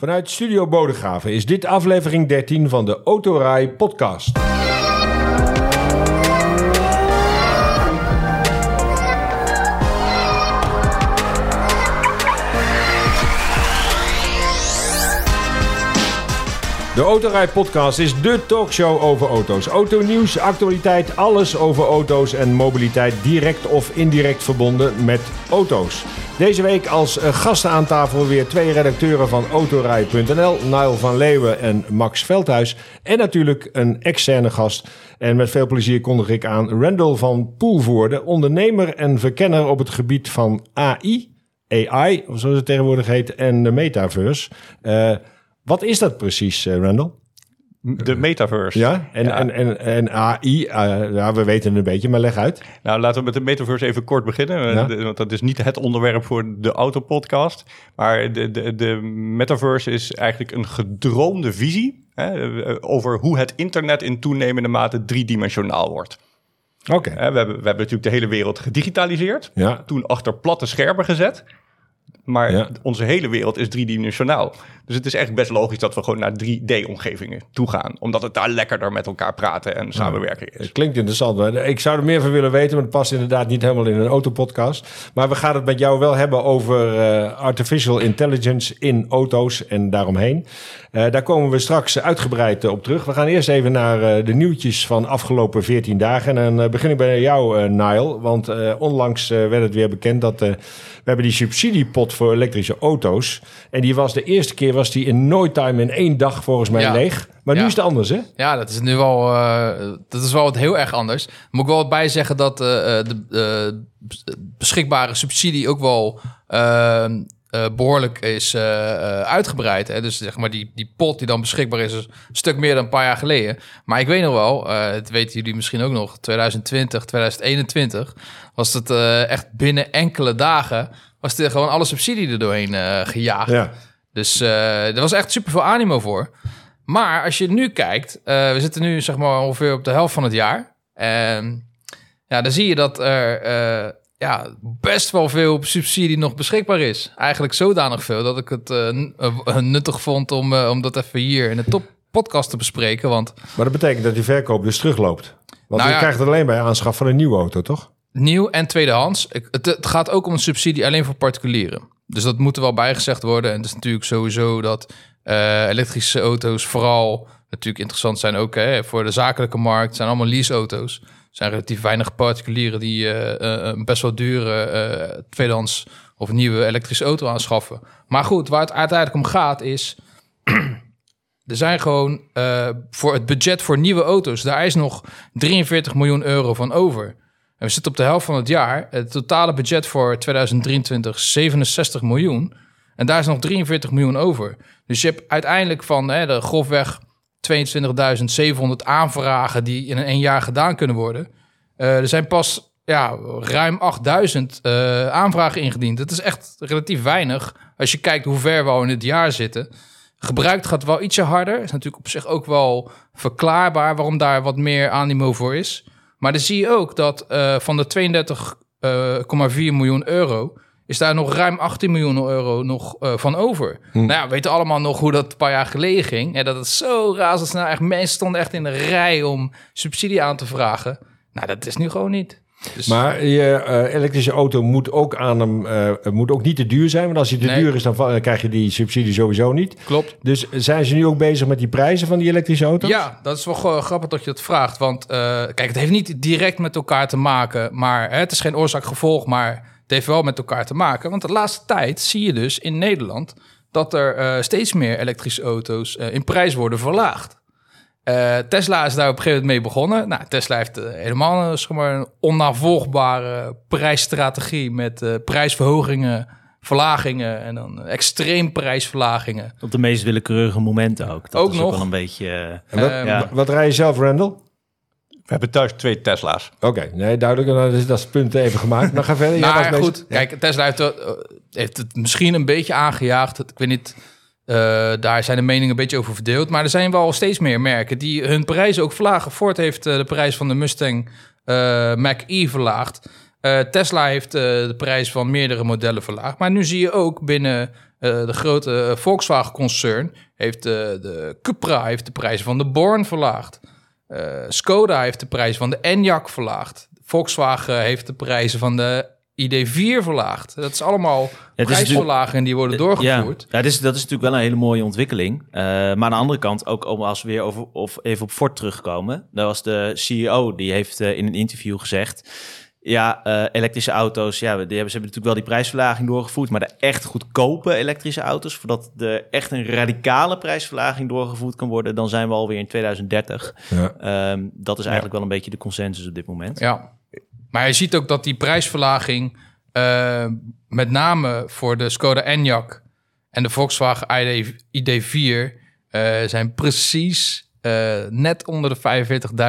Vanuit Studio Bodegraven is dit aflevering 13 van de Autorij podcast. De Autorij Podcast is de talkshow over auto's. Autonieuws, actualiteit, alles over auto's en mobiliteit direct of indirect verbonden met auto's. Deze week als eh, gasten aan tafel weer twee redacteuren van Autorij.nl, Niall van Leeuwen en Max Veldhuis. En natuurlijk een externe gast. En met veel plezier kondig ik aan Randall van Poelvoorde, ondernemer en verkenner op het gebied van AI, AI, zoals het tegenwoordig heet, en de metaverse. Uh, wat is dat precies, uh, Randall? De metaverse. Ja, en, Ja. en, en, en AI, eh, ja, we weten het een beetje, maar leg uit. Nou, laten we met de metaverse even kort beginnen. Ja. De- Want dat is niet het onderwerp voor de autopodcast. Maar de, de, de metaverse is eigenlijk een gedroomde visie... Hè, eh, over hoe het internet in toenemende mate driedimensionaal wordt. Oké. We, hebben, we hebben natuurlijk de hele wereld gedigitaliseerd. Ja. Toen achter platte schermen gezet. Maar Ja. onze hele wereld is driedimensionaal. Dus het is echt best logisch dat we gewoon naar 3D-omgevingen toe gaan. Omdat het daar lekkerder met elkaar praten en samenwerken is. Het klinkt interessant. Ik zou er meer van willen weten, maar het past inderdaad niet helemaal in een autopodcast. Maar we gaan het met jou wel hebben over eh, artificial intelligence in auto's en daaromheen. Eh, daar komen we straks uitgebreid eh, op terug. We gaan eerst even naar de nieuwtjes van afgelopen 14 dagen. En dan begin ik bij jou, Niall. Want onlangs werd het weer bekend dat we hebben die subsidiepot voor elektrische auto's. En die was de eerste keer was die in no time in één dag volgens mij Ja. leeg. Maar nu is het anders, hè? Ja, dat is nu wel, eh, dat is wel wat heel erg anders. Moet ik wel bij zeggen dat eh, eh, de bes- beschikbare subsidie ook wel eh, eh, behoorlijk is eh, eh, uitgebreid. Hè? Dus zeg maar die, die pot die dan beschikbaar is, is een stuk meer dan een paar jaar geleden. Maar ik weet nog wel, het weten jullie misschien ook nog, 2020, 2021 was het echt binnen enkele dagen was er gewoon alle subsidie er doorheen gejaagd. Ja. Dus er was echt super veel animo voor. Maar als je nu kijkt, we zitten nu zeg maar ongeveer op de helft van het jaar. En ja, dan zie je dat er ja, best wel veel subsidie nog beschikbaar is. Eigenlijk zodanig veel dat ik het eh, eh, nuttig vond om, eh, om dat even hier in de top podcast te bespreken. Want Maar dat betekent dat die verkoop dus terugloopt. Want Nou je ja. krijgt het alleen bij aanschaf van een nieuwe auto, toch? nieuw en tweedehands. Ik- Het, het gaat ook om een subsidie alleen voor particulieren. Dus dat moet er wel bijgezegd worden. En het is natuurlijk sowieso dat elektrische auto's vooral natuurlijk interessant zijn ook hè, voor de zakelijke markt. Het zijn allemaal leaseauto's. Er zijn relatief weinig particulieren die eh, eh, een best wel dure eh, tweedehands of nieuwe elektrische auto aanschaffen. Maar goed, waar het uiteindelijk om gaat is... Er zijn gewoon voor het budget voor nieuwe auto's, daar is nog 43 miljoen euro van over. En we zitten op de helft van het jaar. Het totale budget voor 2023 is 67 miljoen. En daar is nog 43 miljoen over. Dus je hebt uiteindelijk van hè, de grofweg 22.700 aanvragen die in een jaar gedaan kunnen worden. Eh, er zijn pas ja, ruim 8000 eh, aanvragen ingediend. Dat is echt relatief weinig als je kijkt hoe ver we al in het jaar zitten. Gebruikt gaat wel ietsje harder. Is natuurlijk op zich ook wel verklaarbaar waarom daar wat meer animo voor is. Maar dan zie je ook dat eh, van de 32,4 miljoen euro is daar nog ruim 18 miljoen euro nog eh, van over. Nou ja, we weten allemaal nog hoe dat een paar jaar geleden ging. En dat het zo razendsnel echt mensen stonden echt in de rij om subsidie aan te vragen. Nou, dat is nu gewoon niet. Dus, Maar je eh, elektrische auto moet ook, aan hem, eh, moet ook niet te duur zijn. Want als die te Nee. duur is, dan krijg je die subsidie sowieso niet. klopt. Dus zijn ze nu ook bezig met die prijzen van die elektrische auto's? Ja, dat is wel grappig dat je dat vraagt. Want kijk, het heeft niet direct met elkaar te maken. Maar hè, het is geen oorzaak-gevolg, maar het heeft wel met elkaar te maken. Want de laatste tijd zie je dus in Nederland dat er eh, steeds meer elektrische auto's eh, in prijs worden verlaagd. Eh, Tesla is daar op een gegeven moment mee begonnen. Nou, Tesla heeft helemaal een, zeg maar, een onnavolgbare prijsstrategie met eh, prijsverhogingen, verlagingen en dan extreem prijsverlagingen. Op de meest willekeurige momenten ook. Dat Ook is nog. ook wel een beetje... eh, En wat, ja. wat rij je zelf, Randall? We hebben thuis twee Tesla's. Oké, nee, duidelijk. Dan is dat is het punt even gemaakt. Maar ga verder. Nou bezig. goed, kijk, Tesla heeft, het, eh, heeft het misschien een beetje aangejaagd. Ik weet niet, eh, daar zijn de meningen een beetje over verdeeld. Maar er zijn wel steeds meer merken die hun prijzen ook verlagen. Ford heeft eh, de prijs van de Mustang eh Mach-E verlaagd. Eh, Tesla heeft eh, de prijs van meerdere modellen verlaagd. Maar nu zie je ook binnen Eh, de grote Volkswagen-concern heeft de, de Cupra heeft de prijzen van de Born verlaagd. Eh, Skoda heeft de prijzen van de Enyaq verlaagd. Volkswagen heeft de prijzen van de ID4 verlaagd. Dat is allemaal is prijsverlagingen die worden doorgevoerd. Ja, ja dat, is, dat is natuurlijk wel een hele mooie ontwikkeling. Uh, maar aan de andere kant, ook om als we weer over, of even op Ford terugkomen. Daar was de CEO, die heeft uh, in een interview gezegd... Ja, uh, elektrische auto's, ja, die hebben, ze hebben natuurlijk wel die prijsverlaging doorgevoerd, maar de echt goedkope elektrische auto's, voordat er echt een radicale prijsverlaging doorgevoerd kan worden, dan zijn we alweer in 2030. Ja. Um, dat is eigenlijk ja. wel een beetje de consensus op dit moment. Ja, maar je ziet ook dat die prijsverlaging uh, met name voor de Skoda Enyaq en de Volkswagen ID, ID4 uh, zijn precies uh, net onder de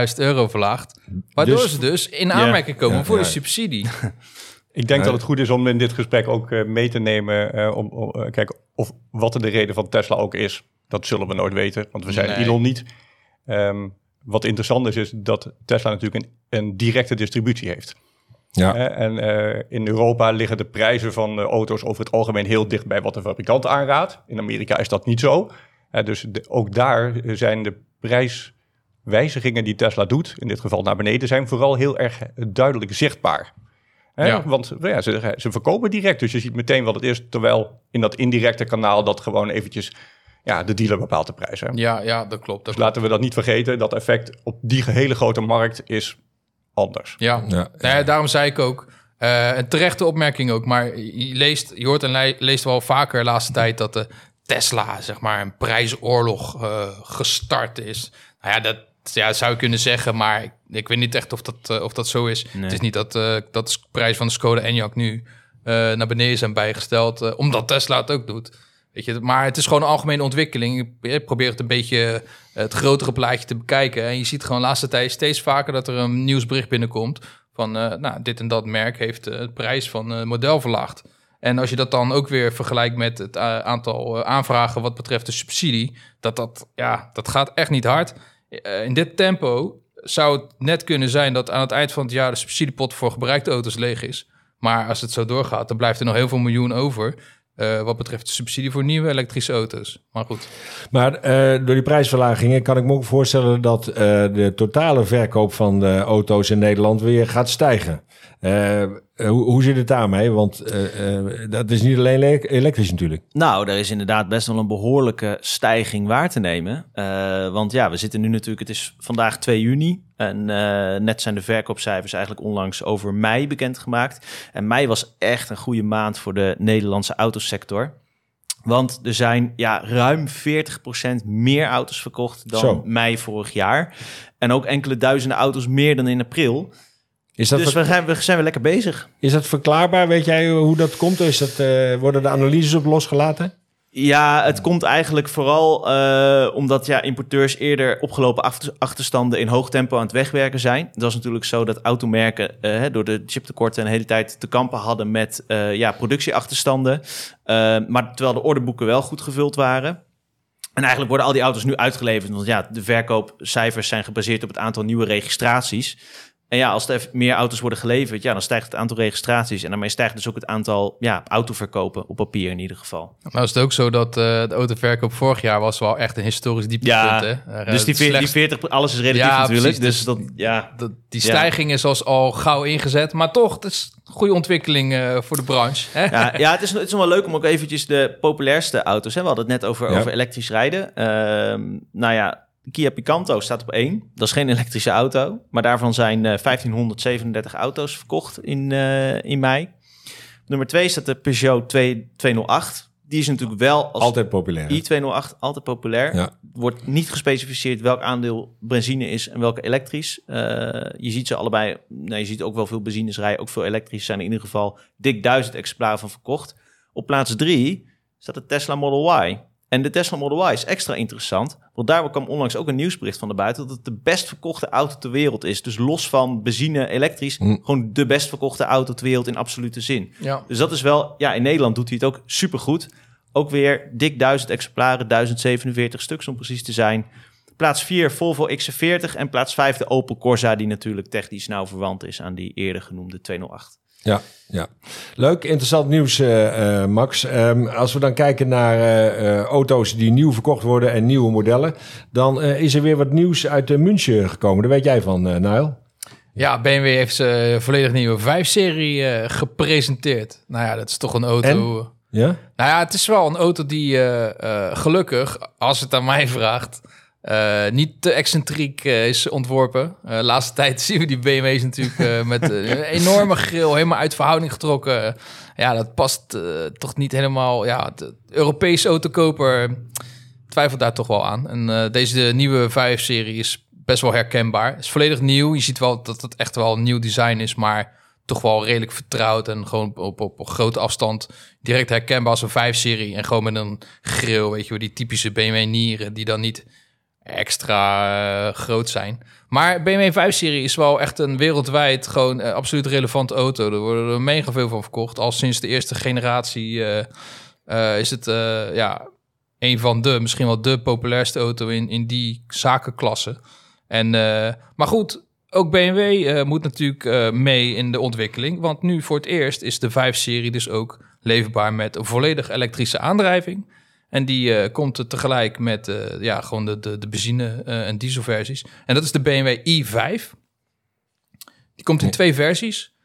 45.000 euro verlaagd. Waardoor dus, ze dus in aanmerking komen ja, voor ja. de subsidie. Ik denk dat het goed is om in dit gesprek ook uh, mee te nemen. Uh, om, om kijk, of wat er de reden van Tesla ook is. Dat zullen we nooit weten, want we zijn nee. Elon niet. Um, wat interessant is, is dat Tesla natuurlijk een, een directe distributie heeft. Ja. en uh, in Europa liggen de prijzen van uh, auto's over het algemeen heel dicht bij wat de fabrikant aanraadt. In Amerika is dat niet zo. Uh, dus de, ook daar zijn de prijswijzigingen die Tesla doet, in dit geval naar beneden, zijn vooral heel erg duidelijk zichtbaar. Ja. Want ja, ze, ze verkopen direct, dus je ziet meteen wat het is. Terwijl in dat indirecte kanaal dat gewoon eventjes ja, de dealer bepaalt de prijs. Hè? Ja, ja, dat klopt. Dat dus laten we dat niet vergeten. Dat effect op die hele grote markt is anders. Ja, ja. Nou ja daarom zei ik ook, uh, een terechte opmerking ook. Maar je, leest, je hoort en leest wel vaker de laatste tijd dat de Tesla, zeg maar, een prijsoorlog uh, gestart is. Nou ja, dat ja, zou je kunnen zeggen, maar ik, ik weet niet echt of dat, uh, of dat zo is. Nee. Het is niet dat, dat de prijs van de Skoda Enyaq nu naar beneden zijn bijgesteld, omdat Tesla het ook doet. Weet je, maar het is gewoon een algemene ontwikkeling. Ik probeer het een beetje het grotere plaatje te bekijken. En je ziet gewoon de laatste tijd steeds vaker dat er een nieuwsbericht binnenkomt. Van nou, dit en dat merk heeft het prijs van het model verlaagd. En als je dat dan ook weer vergelijkt met het uh, aantal aanvragen wat betreft de subsidie, dat, dat, ja, dat gaat echt niet hard. in dit tempo zou het net kunnen zijn dat aan het eind van het jaar de subsidiepot voor gebruikte auto's leeg is. Maar als het zo doorgaat, dan blijft er nog heel veel miljoen over. Wat betreft de subsidie voor nieuwe elektrische auto's. Maar goed. Maar door die prijsverlagingen kan ik me ook voorstellen dat de totale verkoop van auto's in Nederland weer gaat stijgen. Hoe, hoe zit het daarmee? Want dat is niet alleen elektrisch natuurlijk. Nou, er is inderdaad best wel een behoorlijke stijging waar te nemen. want ja, we zitten nu natuurlijk, het is vandaag 2 juni. En uh, net zijn de verkoopcijfers eigenlijk onlangs over mei bekendgemaakt. En mei was echt een goede maand voor de Nederlandse autosector. Want er zijn ja, ruim 40% meer auto's verkocht dan Zo. mei vorig jaar. En ook enkele duizenden auto's meer dan in april. Is dat dus we zijn, we zijn weer lekker bezig. Is dat verklaarbaar? Weet jij hoe dat komt? Is dat, uh, worden de analyses op losgelaten? Ja, het komt eigenlijk vooral uh, omdat ja, importeurs eerder opgelopen achter, achterstanden in hoog tempo aan het wegwerken zijn. Het was natuurlijk zo dat automerken uh, door de chiptekorten een hele tijd te kampen hadden met uh, ja, productieachterstanden. maar terwijl de orderboeken wel goed gevuld waren. En eigenlijk worden al die auto's nu uitgeleverd. Want ja, de verkoopcijfers zijn gebaseerd op het aantal nieuwe registraties. En ja, als er meer auto's worden geleverd, ja, dan stijgt het aantal registraties. En daarmee stijgt dus ook het aantal ja, autoverkopen op papier in ieder geval. Nou is het ook zo dat uh, de autoverkoop vorig jaar was wel echt een historisch dieptepunt. Ja, hè? dus die, slechts... die 40, alles is relatief ja, natuurlijk. Precies, dus, dat, ja. Dat, die stijging ja. is als al gauw ingezet. Maar toch, het is een goede ontwikkeling uh, voor de branche. Hè? Ja, ja het, is, het is wel leuk om ook eventjes de populairste auto's... Hè? we hadden het net over, over elektrisch rijden. Uh, nou ja, de Kia Picanto staat op één. Dat is geen elektrische auto. Maar daarvan zijn uh, 1537 auto's verkocht in, uh, in mei. Nummer twee staat de Peugeot 2, 208. Die is natuurlijk wel als altijd populair. i208 altijd populair. Ja. Wordt niet gespecificeerd welk aandeel benzine is en welke elektrisch. Uh, je ziet ze allebei. Nou, je ziet ook wel veel benzines rijden, ook veel elektrisch zijn in ieder geval dik duizend exemplaren van verkocht. Op plaats drie staat de Tesla Model Y. En de Tesla Model Y is extra interessant, want daar kwam onlangs ook een nieuwsbericht van naar buiten dat het de best verkochte auto ter wereld is. Dus los van benzine, elektrisch, hm. gewoon de best verkochte auto ter wereld in absolute zin. Ja. Dus dat is wel, ja, in Nederland doet hij het ook supergoed. Ook weer dik duizend exemplaren, 1047 stuks om precies te zijn. Plaats 4 Volvo XC40 en plaats 5 de Opel Corsa, die natuurlijk technisch nauw verwant is aan die eerder genoemde 208. Ja, ja. Leuk, interessant nieuws, uh, Max. Um, als we dan kijken naar uh, auto's die nieuw verkocht worden en nieuwe modellen, dan is er weer wat nieuws uit München gekomen. Daar weet jij van, uh, Niall? Ja, BMW heeft zijn volledig nieuwe 5-serie gepresenteerd. Nou ja, dat is toch een auto. Ja? Nou ja, het is wel een auto die gelukkig, als het aan mij vraagt, uh, niet te excentriek uh, is ontworpen. Uh, laatste tijd zien we die BMW's natuurlijk met een enorme grill, helemaal uit verhouding getrokken. ja, dat past toch niet helemaal. Ja, de Europese autokoper twijfelt daar toch wel aan. En deze nieuwe 5-serie is best wel herkenbaar. is volledig nieuw. Je ziet wel dat het echt wel een nieuw design is, maar toch wel redelijk vertrouwd en gewoon op, op, op grote afstand direct herkenbaar als een 5-serie. En gewoon met een grill, weet je wel, die typische BMW nieren die dan niet extra uh, groot zijn. Maar BMW 5-serie is wel echt een wereldwijd gewoon uh, absoluut relevante auto. Er worden er mega veel van verkocht. Al sinds de eerste generatie uh, is het ja, een van de, misschien wel de populairste auto in, in die zakenklasse. En, maar goed, ook BMW moet natuurlijk mee in de ontwikkeling. Want nu voor het eerst is de 5-serie dus ook leefbaar met een volledig elektrische aandrijving. En die uh, komt tegelijk met uh, ja, gewoon de, de, de benzine- uh, en dieselversies. En dat is de BMW i5. Die komt in twee versies.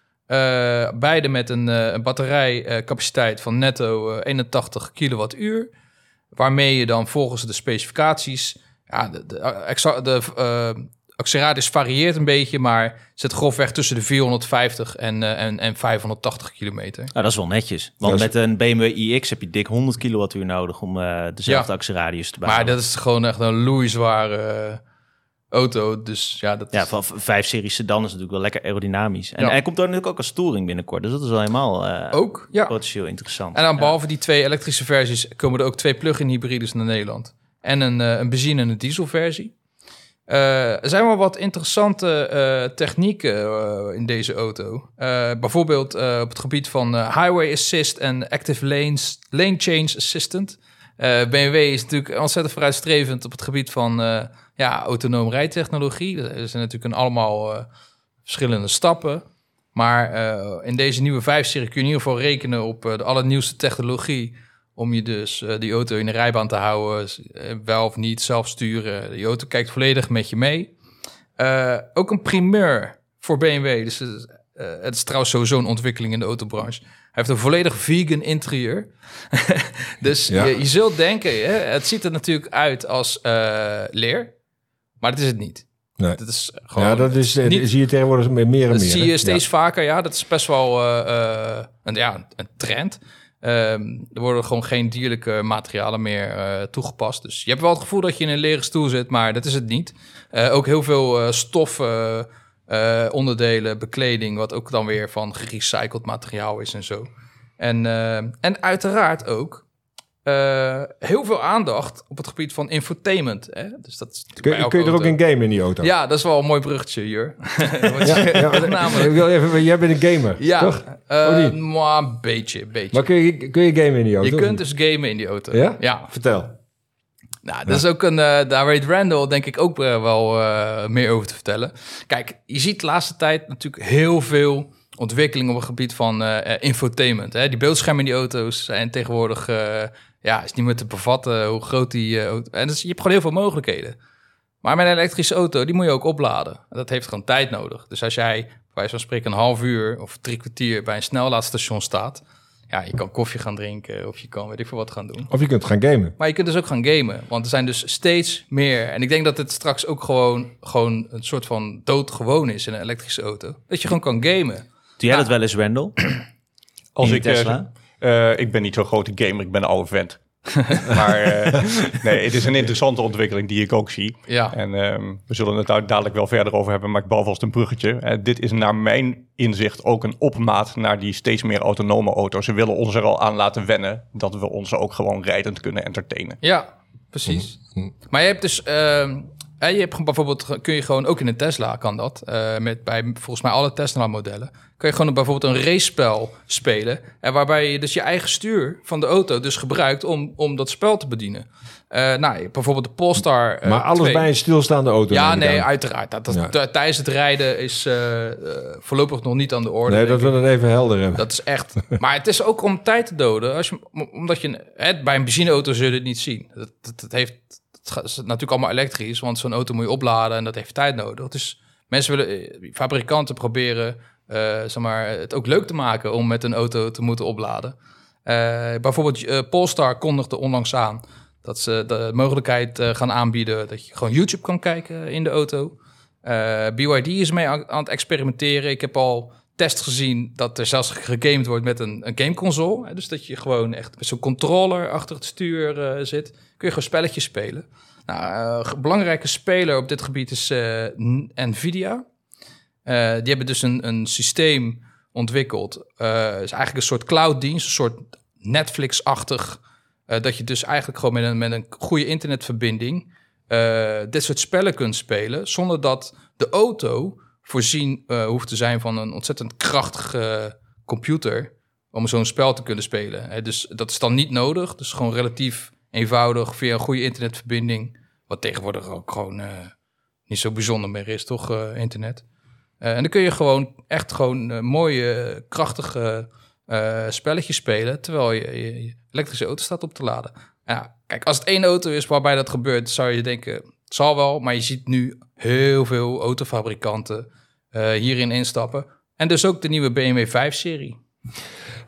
beide met een, een batterijcapaciteit van netto 81 kilowattuur. Waarmee je dan volgens de specificaties... Ja, de, de, de actieradius varieert een beetje, maar zit grofweg tussen de 450 en, uh, en, en 580 kilometer. Nou, dat is wel netjes. Want met een BMW iX heb je dik 100 kilowattuur nodig om uh, dezelfde ja. actieradius te behalen. Maar dat is gewoon echt een loeizware uh, auto. Dus ja, dat ja, van 5 series sedan is natuurlijk wel lekker aerodynamisch. En ja. hij komt daar natuurlijk ook als touring binnenkort. Dus dat is wel helemaal ook, ja. potentieel interessant. En dan behalve die twee elektrische versies komen er ook twee plug-in hybrides naar Nederland. En een, een benzine- en een dieselversie. Uh, er zijn wel wat interessante uh, technieken uh, in deze auto. bijvoorbeeld op het gebied van Highway Assist en Active Lanes, Lane Change Assistant. BMW is natuurlijk ontzettend vooruitstrevend op het gebied van ja, autonoom rijtechnologie. Er zijn natuurlijk een allemaal verschillende stappen. Maar in deze nieuwe 5-serie kun je in ieder geval rekenen op de allernieuwste technologie om je dus uh, die auto in de rijbaan te houden, uh, wel of niet zelf sturen. Die auto kijkt volledig met je mee. Uh, ook een primeur voor BMW. Dus het is trouwens sowieso een ontwikkeling in de autobranche. Hij heeft een volledig vegan interieur. dus ja. je, je, zult denken, hè, het ziet er natuurlijk uit als leer, maar dat is het niet. Nee. Dat is gewoon, ja, dat is, niet, zie je tegenwoordig meer en meer. Dat zie je steeds ja. vaker, ja. Dat is best wel een, ja, een trend. Um, er worden gewoon geen dierlijke materialen meer uh, toegepast. Dus je hebt wel het gevoel dat je in een leren stoel zit, maar dat is het niet. Uh, ook heel veel uh, stoffen, onderdelen, bekleding, wat ook dan weer van gerecycled materiaal is en zo. En, en uiteraard ook uh, heel veel aandacht op het gebied van infotainment. Hè? Dus dat is kun, kun je er ook in gamen in die auto? Ja, dat is wel een mooi bruggetje hier. ja, ja, namelijk... wil even, jij bent een gamer, ja, toch? Uh, maar een beetje, beetje. Maar kun je, kun je gamen in die auto? Je kunt dus gamen in die auto. Ja? Ja. Vertel. Nou, dat is ook een... Uh, daar weet Randall denk ik ook wel meer over te vertellen. Kijk, je ziet de laatste tijd natuurlijk heel veel ontwikkeling op het gebied van infotainment. Hè? Die beeldschermen in die auto's zijn tegenwoordig ja, is niet meer te bevatten hoe groot die uh, auto... En dus je hebt gewoon heel veel mogelijkheden. Maar met een elektrische auto, die moet je ook opladen. Dat heeft gewoon tijd nodig. Dus als jij, bij zo'n spreken, een half uur of drie kwartier bij een snellaadstation staat... Ja, je kan koffie gaan drinken of je kan weet ik veel wat gaan doen. Of je kunt gaan gamen. Maar je kunt dus ook gaan gamen. Want er zijn dus steeds meer... En ik denk dat het straks ook gewoon, gewoon een soort van doodgewoon is in een elektrische auto. Dat je gewoon kan gamen. Doe jij nou, dat wel eens, Randall? Als ik Tesla? Uh, ik ben niet zo'n grote gamer, ik ben een oude vent. maar uh, nee, het is een interessante ontwikkeling die ik ook zie. Ja. En um, we zullen het daar dadelijk wel verder over hebben, maar ik bouw vast een bruggetje. Uh, dit is naar mijn inzicht ook een opmaat naar die steeds meer autonome auto's. Ze willen ons er al aan laten wennen dat we ons ook gewoon rijdend kunnen entertainen. Ja, precies. Mm -hmm. Maar je hebt dus... Uh, En je hebt gewoon bijvoorbeeld, kun je gewoon ook in een Tesla kan dat. eh, met bij volgens mij alle Tesla modellen. Kun je gewoon bijvoorbeeld een race-spel spelen. En waarbij je dus je eigen stuur van de auto dus gebruikt om, om dat spel te bedienen. Eh, nou, bijvoorbeeld de Polestar. eh, maar alles 2. bij een stilstaande auto. Ja, nee, uiteraard. Dat, dat, Ja. t- Tijdens het rijden is eh, eh, voorlopig nog niet aan de orde. Nee, dat we dat even helder hebben. Dat is echt. Maar het is ook om tijd te doden. Als je, omdat je hè, bij een benzineauto zul je het niet zien. Dat, dat, dat heeft, het is natuurlijk allemaal elektrisch, want zo'n auto moet je opladen en dat heeft tijd nodig. Dus mensen willen, eh, fabrikanten proberen, eh, zeg maar, het ook leuk te maken om met een auto te moeten opladen. Eh, bijvoorbeeld Polestar kondigde onlangs aan dat ze de mogelijkheid gaan aanbieden dat je gewoon YouTube kan kijken in de auto. BYD is mee aan het experimenteren. Ik heb al test gezien dat er zelfs gegamed wordt met een, een gameconsole. Dus dat je gewoon echt met zo'n controller achter het stuur eh, zit. Kun je gewoon spelletjes spelen. Nou, eh, belangrijke speler op dit gebied is eh, Nvidia. Die hebben dus een, een systeem ontwikkeld. Is eigenlijk een soort clouddienst, een soort Netflix-achtig. dat je dus eigenlijk gewoon met een, met een goede internetverbinding dit soort spellen kunt spelen. Zonder dat de auto voorzien eh, hoeft te zijn van een ontzettend krachtige computer. Om zo'n spel te kunnen spelen. Dus dat is dan niet nodig. Dus gewoon relatief eenvoudig via een goede internetverbinding. Wat tegenwoordig ook gewoon eh, niet zo bijzonder meer is, toch? eh, internet. En dan kun je gewoon echt gewoon mooie, krachtige spelletjes spelen. Terwijl je, je, je elektrische auto staat op te laden. Ja, kijk, als het één auto is waarbij dat gebeurt, zou je denken, zal wel. Maar je ziet nu heel veel autofabrikanten eh, hierin instappen. En dus ook de nieuwe BMW 5-serie.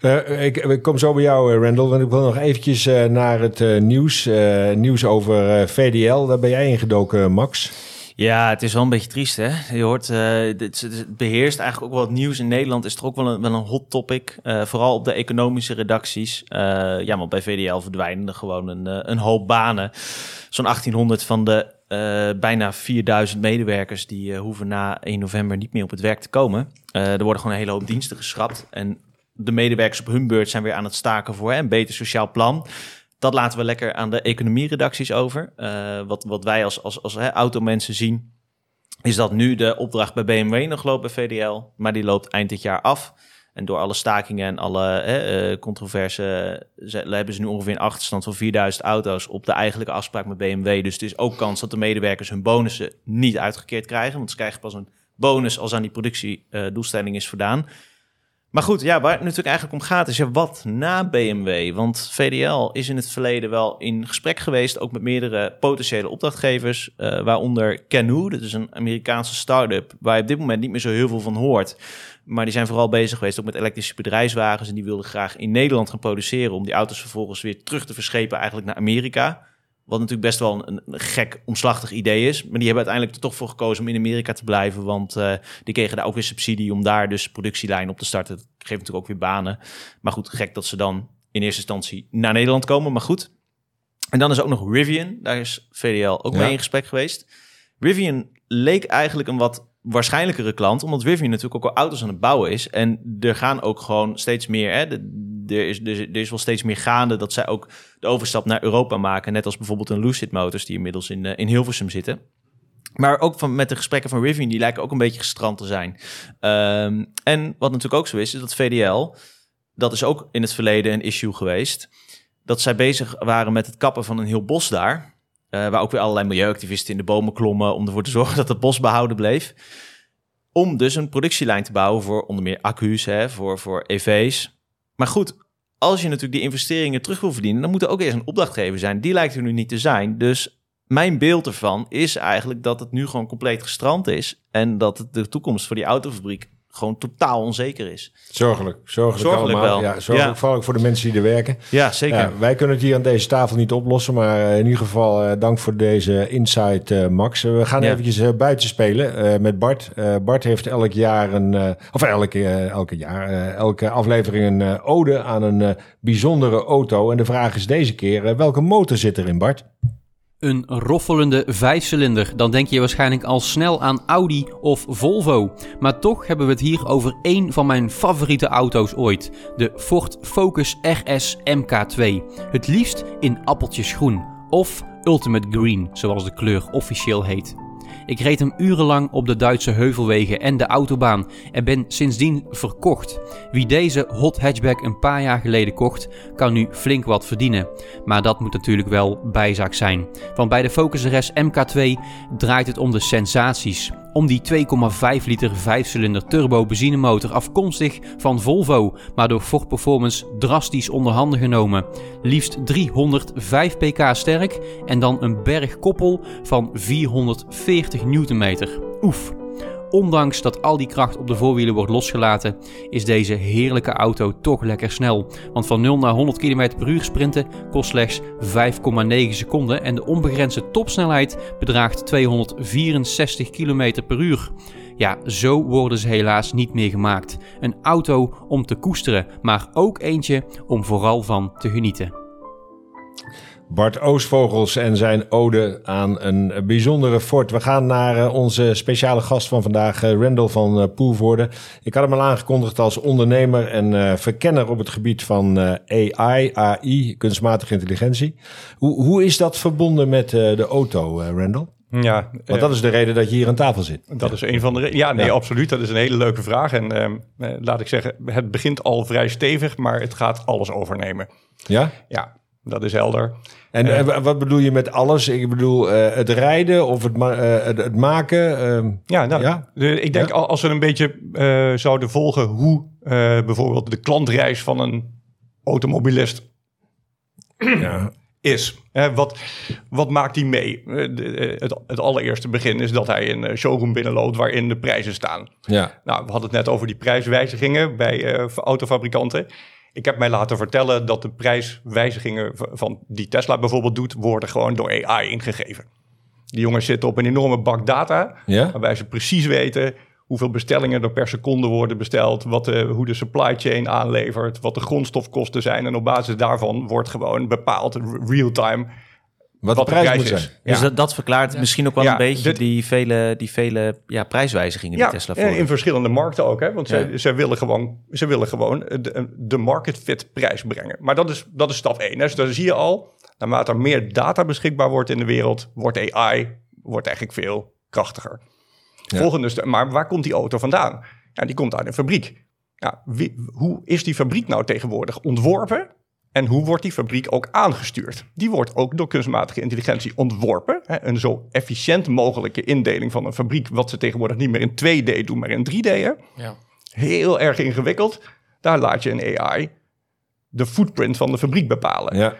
Eh, ik, ik kom zo bij jou, eh, Randall, want ik wil nog eventjes eh, naar het eh, nieuws. eh, nieuws over eh, VDL. Daar ben jij ingedoken, Max. Ja, het is wel een beetje triest, hè? Je hoort, eh, dit, het beheerst eigenlijk ook wel het nieuws in Nederland. Is er ook wel een, wel een hot topic. eh, vooral op de economische redacties. Eh, ja, want bij VDL verdwijnen er gewoon een, een hoop banen. Zo'n 1800 van de eh, bijna 4000 medewerkers... die eh, hoeven na 1 november niet meer op het werk te komen. Eh, er worden gewoon een hele hoop diensten geschrapt. En de medewerkers op hun beurt zijn weer aan het staken voor een beter sociaal plan. Dat laten we lekker aan de economieredacties over. Wat, wat wij als, als, als hè, automensen zien, is dat nu de opdracht bij BMW nog loopt bij VDL, maar die loopt eind dit jaar af. En door alle stakingen en alle eh, controverse hebben ze nu ongeveer een achterstand van 4000 auto's op de eigenlijke afspraak met BMW. Dus het is ook kans dat de medewerkers hun bonussen niet uitgekeerd krijgen, want ze krijgen pas een bonus als aan die productiedoelstelling is voldaan. Maar goed, ja, waar het natuurlijk eigenlijk om gaat is ja, wat na BMW? Want VDL is in het verleden wel in gesprek geweest, ook met meerdere potentiële opdrachtgevers, eh, waaronder Canoe, dat is een Amerikaanse start-up, waar je op dit moment niet meer zo heel veel van hoort. Maar die zijn vooral bezig geweest ook met elektrische bedrijfswagens en die wilden graag in Nederland gaan produceren om die auto's vervolgens weer terug te verschepen eigenlijk naar Amerika. Wat natuurlijk best wel een, een gek, omslachtig idee is. Maar die hebben uiteindelijk er toch voor gekozen om in Amerika te blijven. Want eh, die kregen daar ook weer subsidie om daar dus productielijn op te starten. Dat geeft natuurlijk ook weer banen. Maar goed, gek dat ze dan in eerste instantie naar Nederland komen. Maar goed. En dan is ook nog Rivian. Daar is VDL ook Ja. mee in gesprek geweest. Rivian leek eigenlijk een wat waarschijnlijkere klant, omdat Rivian natuurlijk ook al auto's aan het bouwen is. En er gaan ook gewoon steeds meer, hè, er, er, is- er is wel steeds meer gaande dat zij ook de overstap naar Europa maken. Net als bijvoorbeeld een Lucid Motors, die inmiddels in, eh, in Hilversum zitten. Maar ook van, met de gesprekken van Rivian, die lijken ook een beetje gestrand te zijn. Ehm, en wat natuurlijk ook zo is, is dat VDL, dat is ook in het verleden een issue geweest, dat zij bezig waren met het kappen van een heel bos daar. Eh, waar ook weer allerlei milieuactivisten in de bomen klommen om ervoor te zorgen dat het bos behouden bleef. Om dus een productielijn te bouwen voor onder meer accu's, hè, voor, voor EV's. Maar goed, als je natuurlijk die investeringen terug wil verdienen, dan moet er ook eerst een opdrachtgever zijn. Die lijkt er nu niet te zijn. Dus mijn beeld ervan is eigenlijk dat het nu gewoon compleet gestrand is. En dat de toekomst voor die autofabriek gewoon totaal onzeker is. Zorgelijk. Zorgelijk, Zorgelijk allemaal. wel. Ja, zorgelijk Ja. vooral ook voor de mensen die er werken. Ja, zeker. Ja, wij kunnen het hier aan deze tafel niet oplossen, maar eh, in ieder geval eh, dank voor deze insight, eh, Max. We gaan Ja. eventjes buiten spelen met Bart. Bart heeft elk jaar een, of elke, elke jaar, elke aflevering een ode aan een bijzondere auto. En de vraag is deze keer, welke motor zit erin, Bart? Een roffelende vijfcilinder, dan denk je waarschijnlijk al snel aan Audi of Volvo. Maar toch hebben we het hier over één van mijn favoriete auto's ooit. De Ford Focus RS MK2. Het liefst in appeltjesgroen. Of Ultimate Green, zoals de kleur officieel heet. Ik reed hem urenlang op de Duitse heuvelwegen en de autobaan en ben sindsdien verkocht. Wie deze hot hatchback een paar jaar geleden kocht, kan nu flink wat verdienen. Maar dat moet natuurlijk wel bijzaak zijn. Want bij de Focus RS MK2 draait het om de sensaties. Om die 2,5 liter 5-cilinder turbo benzinemotor afkomstig van Volvo, maar door Ford Performance drastisch onderhanden genomen. Liefst 305 pk sterk en dan een bergkoppel van 440 Newtonmeter. Oef. Ondanks dat al die kracht op de voorwielen wordt losgelaten, is deze heerlijke auto toch lekker snel. Want van 0 naar 100 km per uur sprinten kost slechts 5,9 seconden en de onbegrensde topsnelheid bedraagt 264 km per uur. Ja, zo worden ze helaas niet meer gemaakt. Een auto om te koesteren, maar ook eentje om vooral van te genieten. Bart Oosvogels en zijn ode aan een bijzondere fort. We gaan naar uh, onze speciale gast van vandaag, uh, Randall van uh, Poelvoorde. Ik had hem al aangekondigd als ondernemer en verkenner op het gebied van AI, AI, kunstmatige intelligentie. Hoe, hoe is dat verbonden met de auto, Randall? Ja, Want dat is de reden dat je hier aan tafel zit. Dat is een van de redenen. Ja, nee, Ja. absoluut. Dat is een hele leuke vraag. En ehm, eh, laat ik zeggen, het begint al vrij stevig, maar het gaat alles overnemen. Ja? Ja, dat is helder. En Eh. wa- wat bedoel je met alles? Ik bedoel eh, het rijden of het, ma- eh, het, het maken? ehm, Ja, nou, Ja? de- ik denk Ja. als we een beetje zouden volgen hoe bijvoorbeeld de klantreis van een automobilist ja. is. Hè, wat, wat maakt hij mee? De- het, het allereerste begin is dat hij een showroom binnenloopt waarin de prijzen staan. ja. Nou, we hadden het net over die prijswijzigingen bij autofabrikanten. Ik heb mij laten vertellen dat de prijswijzigingen van die Tesla bijvoorbeeld doet, worden gewoon door AI ingegeven. Die jongens zitten op een enorme bak data, Ja? waarbij ze precies weten hoeveel bestellingen er per seconde worden besteld, wat de, hoe de supply chain aanlevert, wat de grondstofkosten zijn. En op basis daarvan wordt gewoon bepaald real-time Wat, de prijs, moet zijn. Ja. Dus dat, dat verklaart misschien ook wel Ja, een beetje dit- die vele, die vele ja, prijswijzigingen die Tesla en in voor. verschillende markten ook. Hè? Want Ja. ze, ze willen gewoon, ze willen gewoon de, de market fit prijs brengen. Maar dat is, dat is stap 1. Hè? Dus dan zie je al, naarmate er meer data beschikbaar wordt in de wereld, wordt AI wordt eigenlijk veel krachtiger. Ja. Volgende maar waar komt die auto vandaan? Ja, die komt uit een fabriek. Ja, wie, hoe is die fabriek nou tegenwoordig ontworpen? En hoe wordt die fabriek ook aangestuurd? Die wordt ook door kunstmatige intelligentie ontworpen. Hè? Een zo efficiënt mogelijke indeling van een fabriek, wat ze tegenwoordig niet meer in 2D doen, maar in 3D. Hè? Ja. Heel erg ingewikkeld. Daar laat je een AI de footprint van de fabriek bepalen. Ja.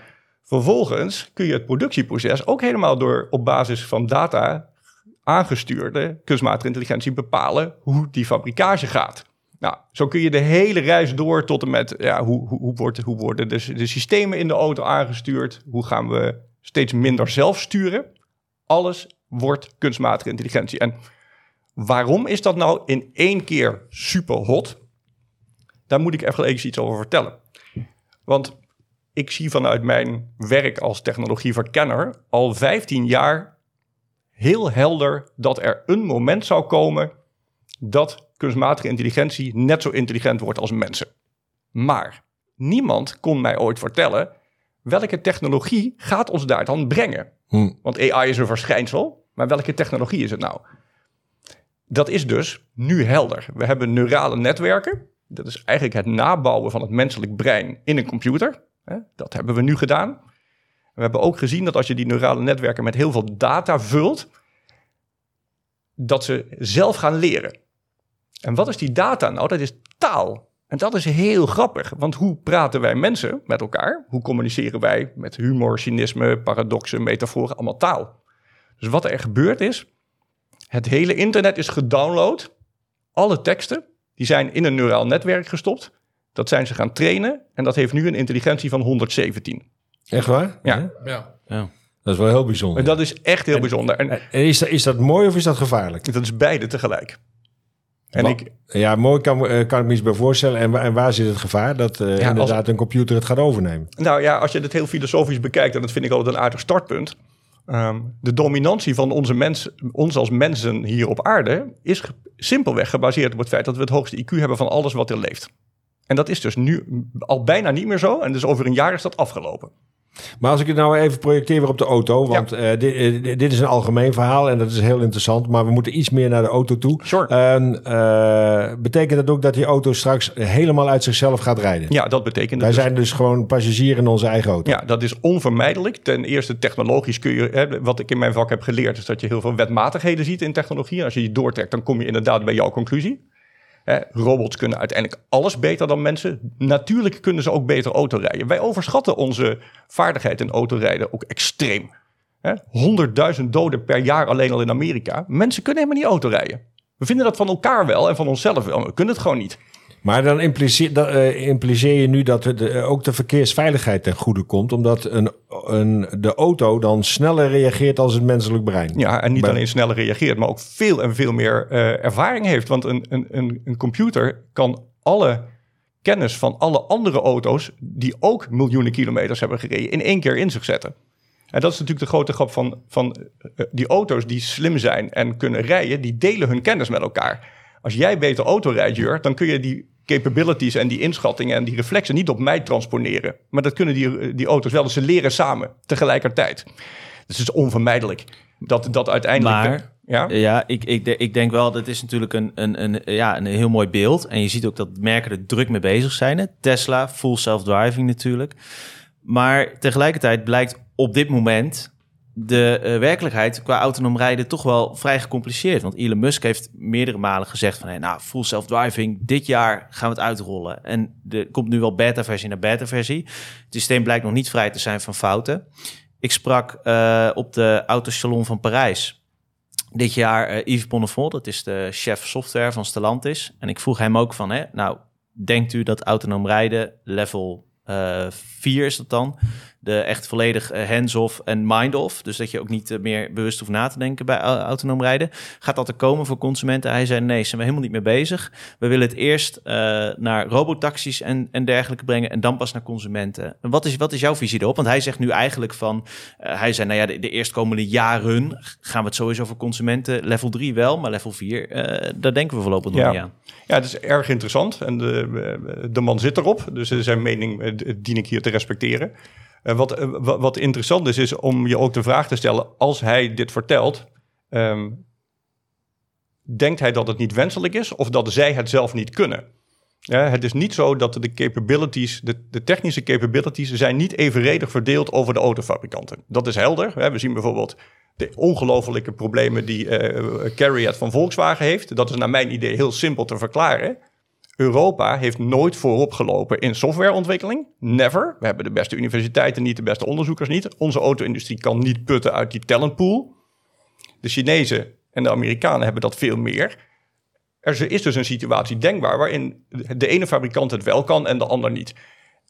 Vervolgens kun je het productieproces ook helemaal door op basis van data aangestuurde kunstmatige intelligentie bepalen hoe die fabrikage gaat. Nou, zo kun je de hele reis door tot en met ja, hoe, hoe, hoe, wordt, hoe worden de, systemen in de auto aangestuurd? Hoe gaan we steeds minder zelf sturen? Alles wordt kunstmatige intelligentie. En waarom is dat nou in één keer super hot? Daar moet ik even eens iets over vertellen. Want ik zie vanuit mijn werk als technologieverkenner al 15 jaar heel helder dat er een moment zou komen dat kunstmatige intelligentie net zo intelligent wordt als mensen. Maar niemand kon mij ooit vertellen welke technologie gaat ons daar dan brengen. Hm. Want AI is een verschijnsel, maar welke technologie is het nou? Dat is dus nu helder. We hebben neurale netwerken. Dat is eigenlijk het nabouwen van het menselijk brein in een computer. Dat hebben we nu gedaan. We hebben ook gezien dat als je die neurale netwerken met heel veel data vult, dat ze zelf gaan leren. En wat is die data nou? Dat is taal. En dat is heel grappig, want hoe praten wij mensen met elkaar? Hoe communiceren wij met humor, cynisme, paradoxen, metaforen, allemaal taal? Dus wat er gebeurd is, het hele internet is gedownload. Alle teksten, die zijn in een neuraal netwerk gestopt. Dat zijn ze gaan trainen en dat heeft nu een intelligentie van 117. Echt waar? Ja. Ja. Ja. Dat is wel heel bijzonder. En dat is echt heel bijzonder. En En is, dat, is dat mooi of is dat gevaarlijk? dat is beide tegelijk. En ik, Ja, mooi kan, eh, kan ik me iets bij voorstellen. En, en waar zit het gevaar? Dat eh, inderdaad een computer het gaat overnemen. Nou ja, als je het heel filosofisch bekijkt, en dat vind ik altijd een aardig startpunt. ehm, de dominantie van onze mens, ons als mensen hier op aarde is ge- simpelweg gebaseerd op het feit dat we het hoogste IQ hebben van alles wat er leeft. En dat is dus nu al bijna niet meer zo. En dus over een jaar is dat afgelopen. Maar als ik het nou even projecteer weer op de auto, want eh, dit, eh, dit is een algemeen verhaal en dat is heel interessant, maar we moeten iets meer naar de auto toe. Sure. En, eh, betekent dat ook dat die auto straks helemaal uit zichzelf gaat rijden? Ja, dat betekent Wij dus. zijn dus gewoon passagier in onze eigen auto. Ja, dat is onvermijdelijk. Ten eerste technologisch kun je, hè, wat ik in mijn vak heb geleerd, is dat je heel veel wetmatigheden ziet in technologie. Als je die doortrekt, dan kom je inderdaad bij jouw conclusie. Robots kunnen uiteindelijk alles beter dan mensen. Natuurlijk kunnen ze ook beter autorijden. Wij overschatten onze vaardigheid in autorijden ook extreem. Hè, 100.000 doden per jaar alleen al in Amerika. Mensen kunnen helemaal niet autorijden. We vinden dat van elkaar wel en van onszelf wel. maar We kunnen het gewoon niet. Maar dan impliceer, eh, impliceer je nu dat het, eh, ook de verkeersveiligheid ten goede komt, omdat een, een, de auto dan sneller reageert als het menselijk brein. Ja, en niet Bij- alleen sneller reageert, maar ook veel en veel meer eh, ervaring heeft. Want een, een, een, een computer kan alle kennis van alle andere auto's, die ook miljoenen kilometers hebben gereden, in één keer in zich zetten. En dat is natuurlijk de grote grap van, van die auto's die slim zijn en kunnen rijden, die delen hun kennis met elkaar. Als jij beter auto rijdt, Jur, dan kun je die capabilities en die inschattingen en die reflexen niet op mij transponeren. Maar dat kunnen die, die auto's wel, dus ze leren samen tegelijkertijd. Dus het is onvermijdelijk dat, dat uiteindelijk... Maar- ja? Ja, ik, ik, ik denk wel, dat is natuurlijk een, een, een, ja, een heel mooi beeld. En je ziet ook dat merken er druk mee bezig zijn. Hè? Tesla, full self-driving natuurlijk. Maar tegelijkertijd blijkt op dit moment de eh, werkelijkheid qua autonoom rijden toch wel vrij gecompliceerd. Want Elon Musk heeft meerdere malen gezegd van... Hey, nou, full self-driving, dit jaar gaan we het uitrollen. En er komt nu wel beta-versie naar beta-versie. Het systeem blijkt nog niet vrij te zijn van fouten. Ik sprak eh, op de autosalon van Parijs dit jaar eh, Yves Bonnefond, dat is de chef software van Stellantis. En ik vroeg hem ook van, hè, nou, denkt u dat autonoom rijden level eh 4 is dat dan? De echt volledig eh, hands-off en mind-off. Dus dat je ook niet eh, meer bewust hoeft na te denken bij au- autonoom rijden. Gaat dat er komen voor consumenten? Hij zei, nee, zijn we helemaal niet mee bezig. We willen het eerst eh, naar robotaxis en, en dergelijke brengen... en dan pas naar consumenten. En wat is, wat is jouw visie erop? Want hij zegt nu eigenlijk van... hij zei, nou ja, de, de eerstkomende jaren gaan we het sowieso voor consumenten... level 3 wel, maar level 4, eh, daar denken we voorlopig nog Ja. niet aan. Ja, het is erg interessant en de, de man zit erop. Dus zijn mening dien ik hier te respecteren. Eh, wat, eh, wa- wat interessant is, is om je ook de vraag te stellen... als hij dit vertelt, ehm, denkt hij dat het niet wenselijk is... of dat zij het zelf niet kunnen? Ja, het is niet zo dat de capabilities, de, technische capabilities... zijn niet evenredig verdeeld over de autofabrikanten. Dat is helder. We zien bijvoorbeeld de ongelofelijke problemen die eh Carriot van Volkswagen heeft. Dat is naar mijn idee heel simpel te verklaren. Europa heeft nooit voorop gelopen in softwareontwikkeling. Never. We hebben de beste universiteiten niet, de beste onderzoekers niet. Onze auto-industrie kan niet putten uit die talentpool. De Chinezen en de Amerikanen hebben dat veel meer. Er is dus een situatie denkbaar waarin de ene fabrikant het wel kan en de ander niet.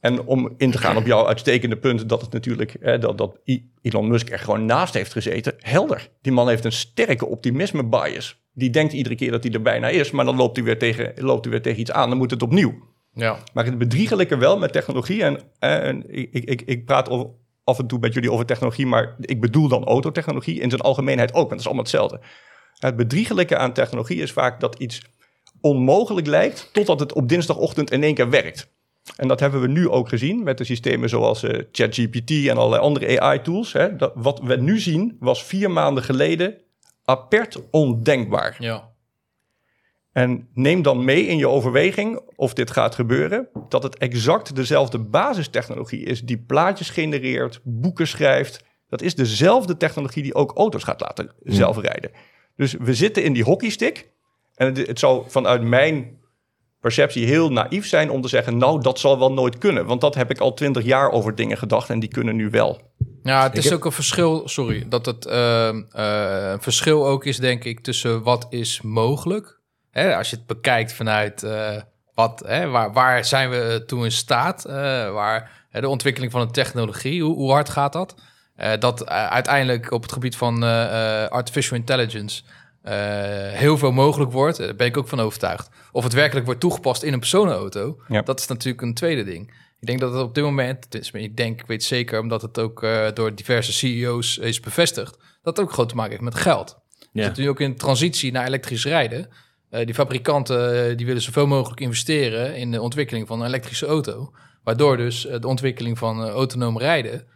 En om in te gaan op jouw uitstekende punt dat het natuurlijk hè, dat, dat Elon Musk er gewoon naast heeft gezeten. Helder. Die man heeft een sterke optimisme bias. Die denkt iedere keer dat hij er bijna is, maar dan loopt hij weer tegen, loopt hij weer tegen iets aan. Dan moet het opnieuw. Ja. Maar het bedriegelijke wel met technologie. En, en ik, ik, ik, ik praat over, af en toe met jullie over technologie, maar ik bedoel dan autotechnologie in zijn algemeenheid ook. Want het is allemaal hetzelfde. Het bedriegelijke aan technologie is vaak dat iets onmogelijk lijkt, totdat het op dinsdagochtend in één keer werkt. En dat hebben we nu ook gezien met de systemen zoals eh, ChatGPT en allerlei andere AI-tools. Dat, wat we nu zien was vier maanden geleden apert ondenkbaar. Ja. En neem dan mee in je overweging of dit gaat gebeuren, dat het exact dezelfde basistechnologie is die plaatjes genereert, boeken schrijft. Dat is dezelfde technologie die ook auto's gaat laten zelfrijden. Dus we zitten in die hockeystick. En het, het zou vanuit mijn perceptie heel naïef zijn om te zeggen, nou, dat zal wel nooit kunnen. Want dat heb ik al twintig jaar over dingen gedacht en die kunnen nu wel. Ja, het is heb- ook een verschil, sorry, dat het een verschil ook is, denk ik, tussen wat is mogelijk. Hè, als je het bekijkt vanuit eh, wat, hè, waar, waar zijn we toe in staat, waar hè, de ontwikkeling van een technologie, hoe, hoe hard gaat dat? Dat uiteindelijk op het gebied van artificial intelligence heel veel mogelijk wordt, daar ben ik ook van overtuigd. Of het werkelijk wordt toegepast in een personenauto, Ja. dat is natuurlijk een tweede ding. Ik denk dat het op dit moment, tenminste, ik denk, ik weet zeker, omdat het ook eh, door diverse CEO's is bevestigd, dat het ook groot te maken heeft met geld. We Ja. zitten nu ook in transitie naar elektrisch rijden. Eh, die fabrikanten eh, die willen zoveel mogelijk investeren in de ontwikkeling van een elektrische auto. Waardoor dus de ontwikkeling van autonoom rijden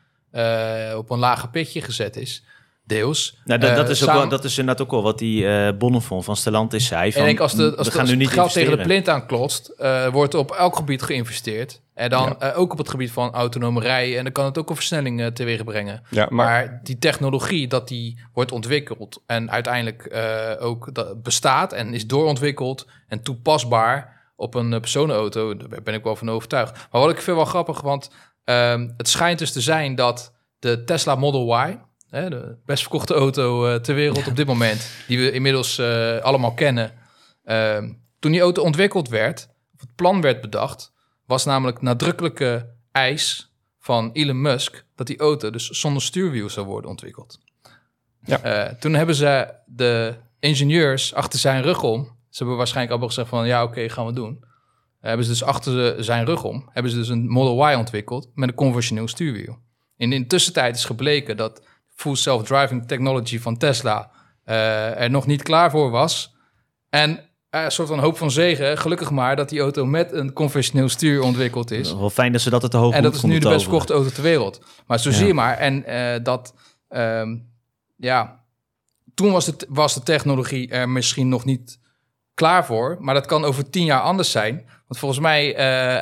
op een lager pitje gezet is. Deels. Nou, dat, dat, Eh, is ook samen- wel, dat is inderdaad ook wel wat die eh Bonnefond van Stellantis zei. En Van, ik denk als, de, als, we de- gaan als nu niet geld tegen de plint aanklotst, eh, wordt op elk gebied geïnvesteerd. En dan Ja. eh, ook op het gebied van autonome rijden. En dan kan het ook een versnelling eh, teweeg brengen. Ja, maar, Maar, die technologie dat die wordt ontwikkeld en uiteindelijk eh, ook dat bestaat en is doorontwikkeld en toepasbaar op een personenauto, daar ben ik wel van overtuigd. Maar wat ik vind wel grappig, want ehm, het schijnt dus te zijn dat de Tesla Model Y, hè, de best verkochte auto eh, ter wereld op dit moment, die we inmiddels eh, allemaal kennen, ehm, toen die auto ontwikkeld werd, of het plan werd bedacht, was namelijk nadrukkelijke eis van Elon Musk dat die auto dus zonder stuurwiel zou worden ontwikkeld. Ja. Eh, toen hebben ze de ingenieurs achter zijn rug om. Ze hebben waarschijnlijk allemaal gezegd van ja, oké, gaan we doen. Hebben ze dus achter zijn rug om, hebben ze dus een Model Y ontwikkeld met een conventioneel stuurwiel. En in de tussentijd is gebleken dat full self-driving technology van Tesla eh, er nog niet klaar voor was. En eh, een soort van hoop van zegen, gelukkig maar, dat die auto met een conventioneel stuur ontwikkeld is. Wel fijn dat ze dat het te hoog En dat is nu de best verkochte auto ter wereld. Maar zo Ja. zie je maar. En eh, dat, ehm, ja, toen was, het, was de technologie er misschien nog niet klaar voor. Maar dat kan over tien jaar anders zijn. Want volgens mij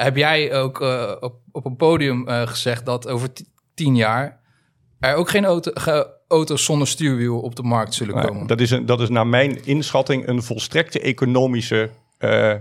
heb jij ook op, op een podium gezegd dat over ti- tien jaar er ook geen auto, ge- auto's zonder stuurwiel op de markt zullen komen. dat, is een, dat is naar mijn inschatting een volstrekte economische eh, eh,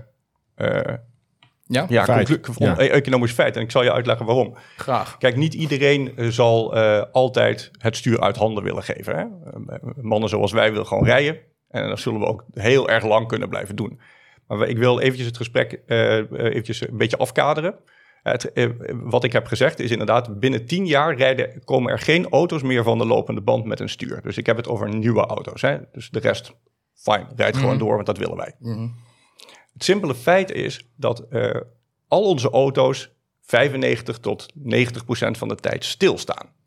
ja, ja, Feit. conclu- Ja. e- economisch feit. En ik zal je uitleggen waarom. graag. Kijk, niet iedereen eh, zal eh, altijd het stuur uit handen willen geven. Hè? Eh, Mannen zoals wij willen gewoon rijden. En dat zullen we ook heel erg lang kunnen blijven doen. Maar ik wil eventjes het gesprek eh, eh, eventjes een beetje afkaderen. Het, eh, wat ik heb gezegd is inderdaad, binnen tien jaar rijden, komen er geen auto's meer van de lopende band met een stuur. Dus ik heb het over nieuwe auto's. Hè? Dus de rest, fijn, rijdt gewoon Mhm. door, want dat willen wij. Mhm. Het simpele feit is dat eh, al onze auto's 95 tot 90 procent van de tijd stilstaan.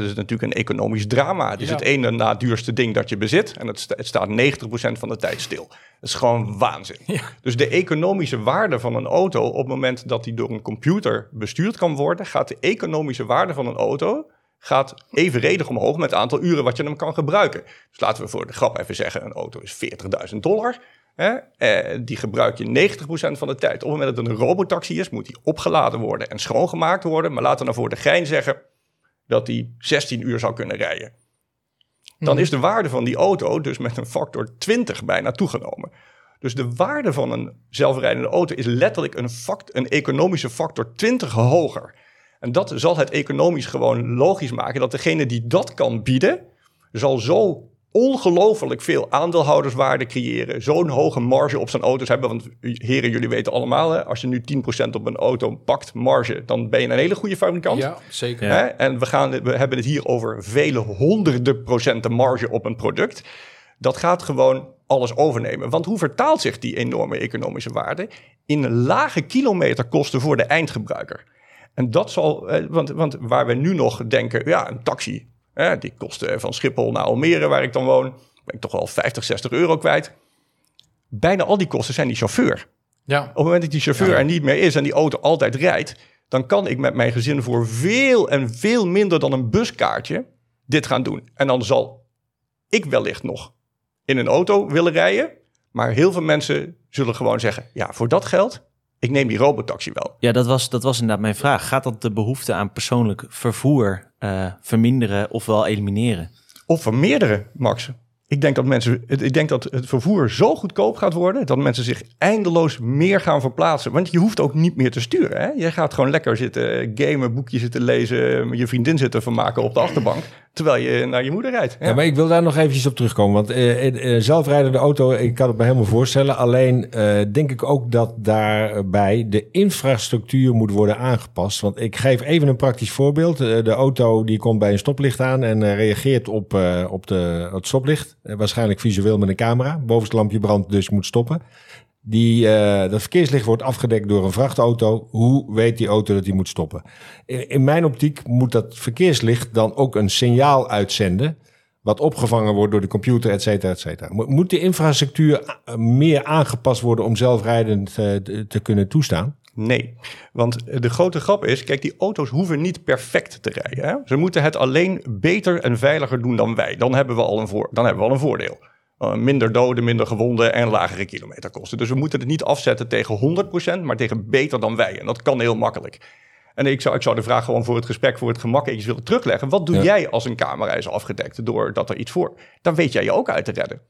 Dat is natuurlijk een economisch drama. Het is Ja. het ene na duurste ding dat je bezit en het, sta- het staat 90 procent van de tijd stil. Dat is gewoon waanzin. Dus de economische waarde van een auto op het moment dat die door een computer bestuurd kan worden, gaat de economische waarde van een auto gaat evenredig omhoog met het aantal uren wat je hem kan gebruiken. Dus laten we voor de grap even zeggen, een auto is 40.000 dollar. Hè? Eh, die gebruik je 90% van de tijd. Op het moment dat het een robotaxi is, moet die opgeladen worden en schoongemaakt worden. Maar laten we nou voor de gein zeggen dat die 16 uur zou kunnen rijden. Dan is de waarde van die auto dus met een factor 20 bijna toegenomen. Dus de waarde van een zelfrijdende auto is letterlijk een, fact, een economische factor 20 hoger. En dat zal het economisch gewoon logisch maken dat degene die dat kan bieden, zal zo ongelooflijk veel aandeelhouderswaarde creëren. Zo'n hoge marge op zijn auto's hebben. Want heren, jullie weten allemaal, hè, als je nu 10% op een auto pakt marge, dan ben je een hele goede fabrikant. Ja, zeker. Hè? En we, gaan, we hebben het hier over vele honderden procenten marge op een product. Dat gaat gewoon alles overnemen. Want hoe vertaalt zich die enorme economische waarde in lage kilometerkosten voor de eindgebruiker? En dat zal, eh, want, want waar we nu nog denken, ja, een taxi, hè, die kost eh, van Schiphol naar Almere, waar ik dan woon, ben ik toch wel 50, 60 euro kwijt. Bijna al die kosten zijn die chauffeur. Ja. Op het moment dat die chauffeur er niet meer is en die auto altijd rijdt, dan kan ik met mijn gezin voor veel en veel minder dan een buskaartje dit gaan doen. En dan zal ik wellicht nog in een auto willen rijden, maar heel veel mensen zullen gewoon zeggen: ja, voor dat geld, ik neem die robotaxi wel. Ja, dat was, dat was inderdaad mijn vraag. Gaat dat de behoefte aan persoonlijk vervoer eh, verminderen of wel elimineren? Of vermeerderen, Max. Ik denk, dat mensen, het- ik denk dat het vervoer zo goedkoop gaat worden dat mensen zich eindeloos meer gaan verplaatsen. Want je hoeft ook niet meer te sturen. Hè? Je gaat gewoon lekker zitten gamen, boekje zitten lezen, je vriendin zitten vermaken op de achterbank. Terwijl je naar je moeder rijdt. Ja. Maar ik wil daar nog eventjes op terugkomen. Want eh, zelfrijdende auto, ik kan het me helemaal voorstellen. Alleen denk ik ook dat daarbij de infrastructuur moet worden aangepast. Want ik geef even een praktisch voorbeeld. De auto die komt bij een stoplicht aan en reageert op, op de, het stoplicht. Waarschijnlijk visueel met een camera. Bovenste lampje brandt, dus moet stoppen. Die, eh, dat verkeerslicht wordt afgedekt door een vrachtauto. Hoe weet die auto dat die moet stoppen? In, mijn optiek moet dat verkeerslicht dan ook een signaal uitzenden. Wat opgevangen wordt door de computer, et cetera, et cetera. Mo- Moet de infrastructuur a- meer aangepast worden om zelfrijdend eh, te- te kunnen toestaan? Nee, want de grote grap is, kijk, die auto's hoeven niet perfect te rijden. Hè? Ze moeten het alleen beter en veiliger doen dan wij. Dan hebben we al een, voor, dan hebben we al een voordeel. Uh, minder doden, minder gewonden en lagere kilometerkosten. Dus we moeten het niet afzetten tegen 100%, maar tegen beter dan wij. En dat kan heel makkelijk. En ik zou, ik zou de vraag gewoon voor het gesprek, voor het gemak eens willen terugleggen. Wat doe jij als een camera is afgedekt doordat er iets voor? Dan weet jij je ook uit te redden.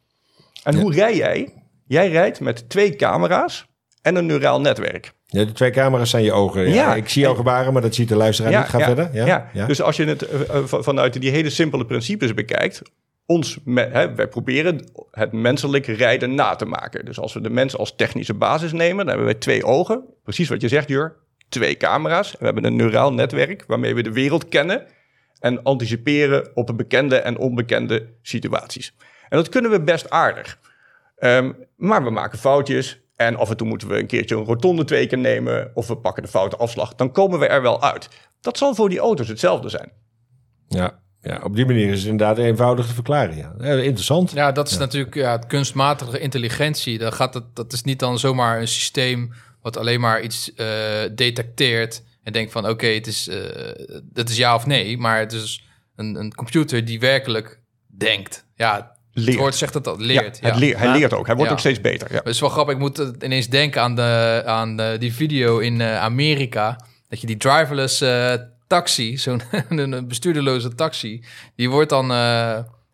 En hoe rij jij? Jij rijdt met twee camera's en een neuraal netwerk. Ja, de twee camera's zijn je ogen. Ja, ik zie jouw gebaren, maar dat ziet de luisteraar niet. Ga verder. Ja, ja, dus als je het uh, vanuit die hele simpele principes bekijkt... Ons, hè, wij proberen het menselijke rijden na te maken. Dus als we de mens als technische basis nemen... dan hebben wij twee ogen. Precies wat je zegt, Jur twee camera's. We hebben een neuraal netwerk waarmee we de wereld kennen en anticiperen op bekende en onbekende situaties. En dat kunnen we best aardig. Um, maar we maken foutjes en af en toe moeten we een keertje een rotonde twee keer nemen of we pakken de foute afslag. Dan komen we er wel uit. Dat zal voor die auto's hetzelfde zijn. Ja, ja, op die manier is het inderdaad eenvoudig te verklaren. Ja. interessant. Ja, dat is natuurlijk ja, kunstmatige intelligentie. Dat, gaat het, dat is niet dan zomaar een systeem wat alleen maar iets uh, detecteert en denkt van oké, het is, uh, het is ja of nee, maar het is een, een computer die werkelijk denkt. Ja, leert. het woord zegt dat dat leert. Ja, Leert, hij leert ook. Hij wordt ook steeds beter. Ja. Het is wel grappig. Ik moet ineens denken aan, de, aan de, die video in uh, Amerika. Dat je die driverless taxi, zo'n bestuurderloze taxi, die wordt dan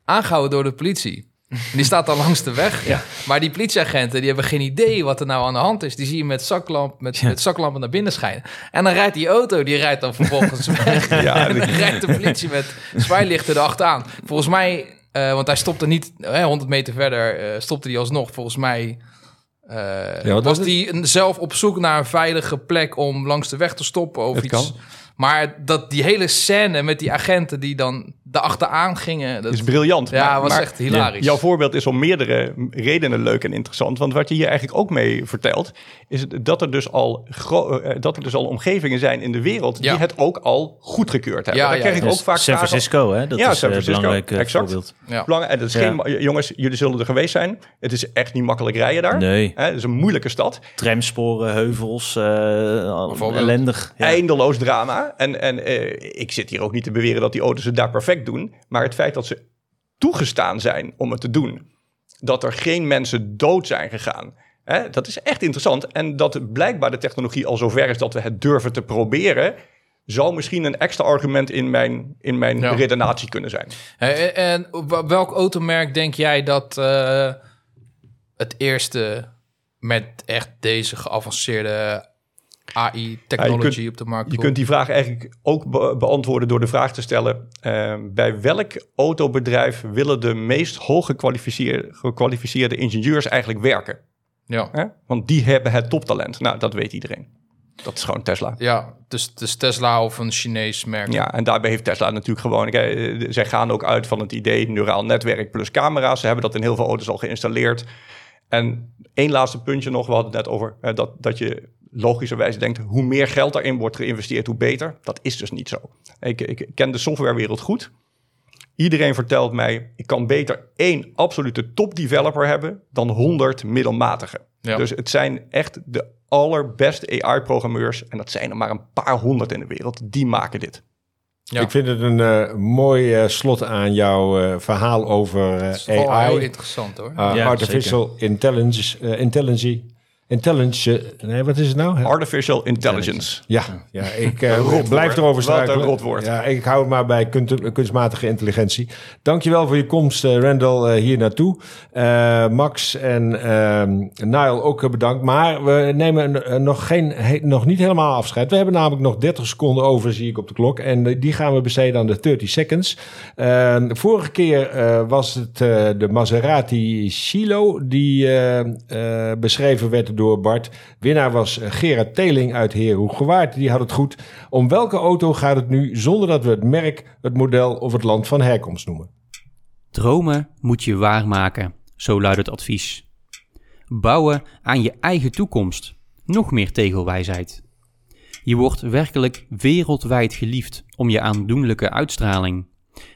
aangehouden door de politie. Die staat dan langs de weg. Ja. Maar die politieagenten die hebben geen idee wat er nou aan de hand is. Die zie je met, zaklamp, met, met zaklampen naar binnen schijnen. En dan rijdt die auto, die rijdt dan vervolgens weg. Ja, en dan rijdt de politie met zwaailichten erachteraan. Volgens mij, uh, want hij stopte niet uh, 100 meter verder, uh, stopte hij alsnog. Volgens mij uh, was hij zelf op zoek naar een veilige plek om langs de weg te stoppen of iets. Kan. Maar dat die hele scène met die agenten die dan achteraan gingen... Dat is briljant. Ja, maar, was echt hilarisch. Jouw voorbeeld is om meerdere redenen leuk en interessant. Want wat je hier eigenlijk ook mee vertelt... is dat er dus al, eh, dat er dus al omgevingen zijn in de wereld... die het ook al goedgekeurd hebben. Ja, Daar krijg ik ook vaak San Francisco, hè? Dat ja, is San Francisco. een belangrijk exact. voorbeeld. Ja. Belang, en dat is geen, jongens, jullie zullen er geweest zijn. Het is echt niet makkelijk rijden daar. Nee. Hè? Het is een moeilijke stad. Tramsporen, heuvels, uh, ellendig. Eindeloos drama. En, en uh, ik zit hier ook niet te beweren dat die auto's het daar perfect doen. Maar het feit dat ze toegestaan zijn om het te doen. Dat er geen mensen dood zijn gegaan. Hè, dat is echt interessant. En dat blijkbaar de technologie al zover is dat we het durven te proberen zou misschien een extra argument in mijn, in mijn ja. redenatie kunnen zijn. En, en welk automerk denk jij dat uh, het eerste met echt deze geavanceerde AI-technology op de markt Je kunt die vraag eigenlijk ook beantwoorden door de vraag te stellen... Uh, bij welk autobedrijf willen de meest hooggekwalificeerde gekwalificeerde ingenieurs eigenlijk werken? Ja. Want die hebben het toptalent. Nou, dat weet iedereen. Dat is gewoon Tesla. Ja, dus, dus Tesla of een Chinees merk. Ja, en daarbij heeft Tesla natuurlijk gewoon... Kijk, eh, zij gaan ook uit van het idee neuraal netwerk plus camera's. Ze hebben dat in heel veel auto's al geïnstalleerd. En één laatste puntje nog. We hadden het net over uh, dat, dat je logischerwijs denkt, hoe meer geld daarin wordt geïnvesteerd, hoe beter. Dat is dus niet zo. Ik, ik ken de softwarewereld goed. Iedereen vertelt mij, ik kan beter één absolute top developer hebben dan honderd middelmatige. Dus het zijn echt de allerbeste AI-programmeurs, en dat zijn er maar een paar honderd in de wereld, die maken dit. Ja. Ik vind het een uh, mooi uh, slot aan jouw uh, verhaal over AI. Heel interessant hoor. Ja, artificial intelligence, intelligence Intelligence, nee, wat is het nou? Artificial intelligence. Ja, ja ik uh, blijf erover. Wat rotwoord. Ja, ik hou het maar bij kunstmatige intelligentie. Dankjewel voor je komst, uh, Randall, uh, hier naartoe. Max en ehm, Niall ook bedankt. Maar we nemen nog, geen, nog niet helemaal afscheid. We hebben namelijk nog 30 seconden over, zie ik op de klok. En die gaan we besteden aan de 30 seconds. Ehm, vorige keer was het de Maserati Chilo die beschreven werd door Bart. Winnaar was eh, Gerard Teling uit Heerhoegewaard. Die had het goed. Om welke auto gaat het nu zonder dat we het merk, het model of het land van herkomst noemen? Dromen moet je waarmaken, zo luidt het advies. Bouwen aan je eigen toekomst. Nog meer tegelwijsheid. Je wordt werkelijk wereldwijd geliefd om je aandoenlijke uitstraling.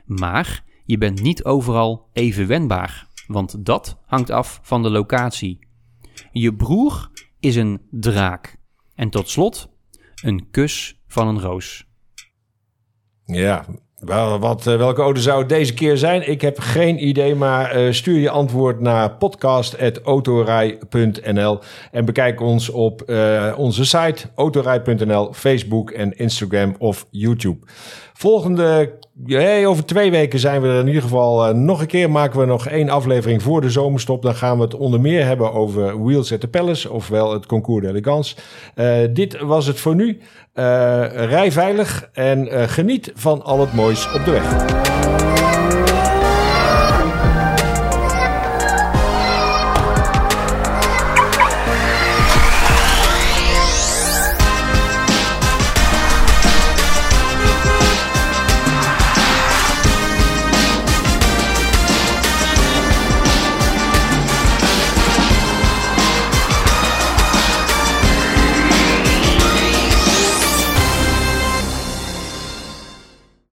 Maar je bent niet overal even wendbaar, want dat hangt af van de locatie. Je broer is een draak. En tot slot, een kus van een roos. Ja, wel, wat, eh, welke ode zou het deze keer zijn? Ik heb geen idee, maar eh, stuur je antwoord naar podcast.autorij.nl en bekijk ons op eh, onze site autorij.nl, Facebook en Instagram of YouTube. Volgende, over twee weken zijn we er in ieder geval eh, nog een keer. Maken we nog één aflevering voor de zomerstop. Dan gaan we het onder meer hebben over Wheels at the Palace, ofwel het Concours d'Elegance. Eh dit was het voor nu. Eh rij veilig en geniet van al het moois op de weg.